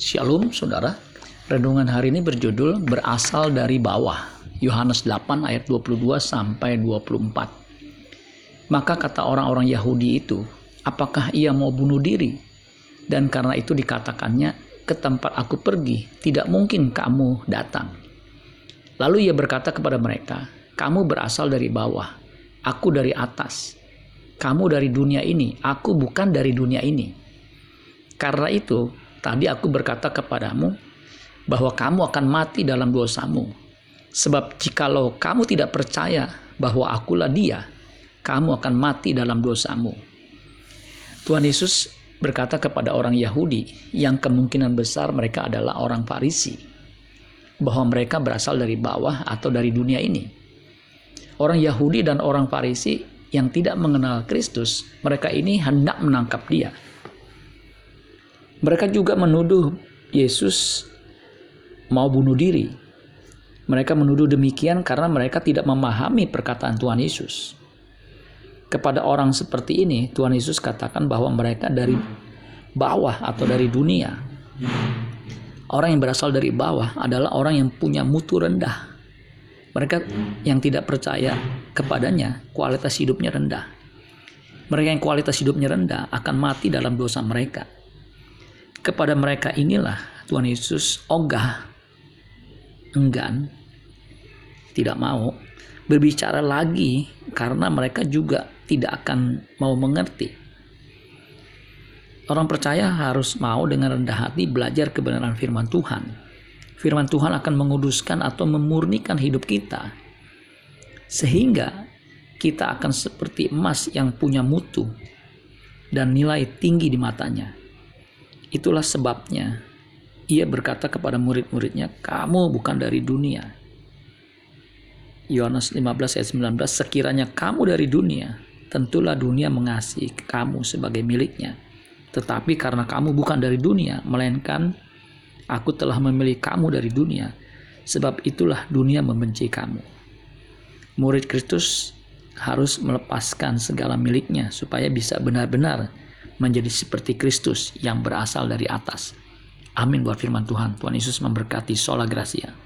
Shalom saudara. Renungan hari ini berjudul berasal dari bawah. Yohanes 8 ayat 22 sampai 24. Maka kata orang-orang Yahudi itu, apakah ia mau bunuh diri? Dan karena itu dikatakannya, ke tempat aku pergi, tidak mungkin kamu datang. Lalu ia berkata kepada mereka, kamu berasal dari bawah, aku dari atas. Kamu dari dunia ini, aku bukan dari dunia ini. Karena itu, tadi aku berkata kepadamu bahwa kamu akan mati dalam dosamu. Sebab jikalau kamu tidak percaya bahwa akulah dia, kamu akan mati dalam dosamu. Tuhan Yesus berkata kepada orang Yahudi yang kemungkinan besar mereka adalah orang Farisi bahwa mereka berasal dari bawah atau dari dunia ini. Orang Yahudi dan orang Farisi yang tidak mengenal Kristus, mereka ini hendak menangkap dia. Mereka juga menuduh Yesus mau bunuh diri. Mereka menuduh demikian karena mereka tidak memahami perkataan Tuhan Yesus. Kepada orang seperti ini, Tuhan Yesus katakan bahwa mereka dari bawah atau dari dunia. Orang yang berasal dari bawah adalah orang yang punya mutu rendah. Mereka yang tidak percaya kepadanya, kualitas hidupnya rendah. Mereka yang kualitas hidupnya rendah akan mati dalam dosa mereka. Kepada mereka inilah Tuhan Yesus ogah, enggan, tidak mau berbicara lagi karena mereka juga tidak akan mau mengerti. Orang percaya harus mau dengan rendah hati belajar kebenaran firman Tuhan. Firman Tuhan akan menguduskan atau memurnikan hidup kita. Sehingga kita akan seperti emas yang punya mutu dan nilai tinggi di matanya. Itulah sebabnya ia berkata kepada murid-muridnya, "Kamu bukan dari dunia." Yohanes 15 ayat 19, "Sekiranya kamu dari dunia, tentulah dunia mengasihi kamu sebagai miliknya." Tetapi karena kamu bukan dari dunia, melainkan aku telah memilih kamu dari dunia, sebab itulah dunia membenci kamu. Murid Kristus harus melepaskan segala miliknya supaya bisa benar-benar menjadi seperti Kristus yang berasal dari atas. Amin buat firman Tuhan. Tuhan Yesus memberkati sola gracia.